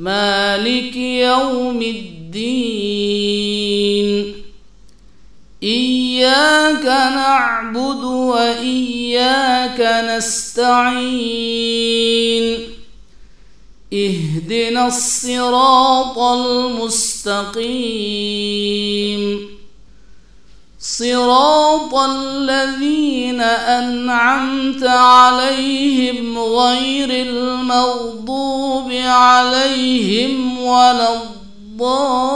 مالك يوم الدين. إياك نعبد وإياك نستعين. اهدنا الصراط المستقيم. صراط الذين أنعمت عليهم غير المغضوب عليهم ولا الضالين.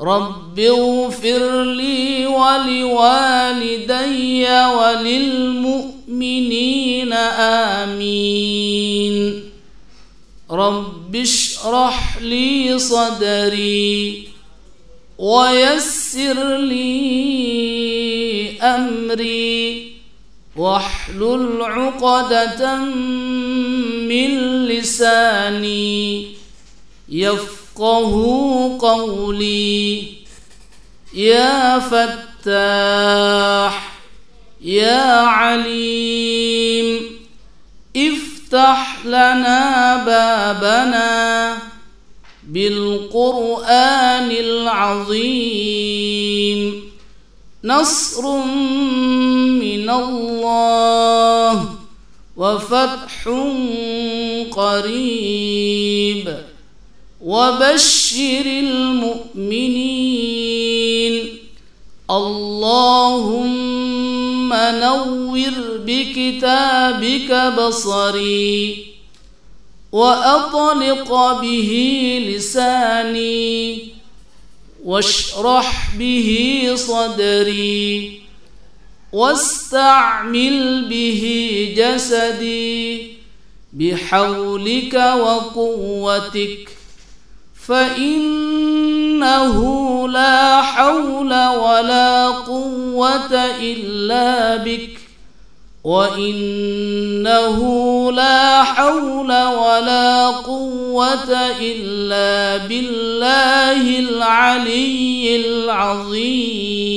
رب اغفر لي ولوالدي وللمؤمنين آمين. رب اشرح لي صدري ويسر لي أمري. واحلل عقدة من لساني يفقه قولي. يا فتاح يا عليم افتح لنا بابنا بالقرآن العظيم. نصر من الله وفتح قريب وبشر المؤمنين اللهم نور بكتابك بصري واطلق به لساني واشرح به صدري واستعمل به جسدي بحولك وقوتك فإنه لا حول ولا قوة إلا بك وإنه لا حول ولا قوة إلا بالله العلي العظيم.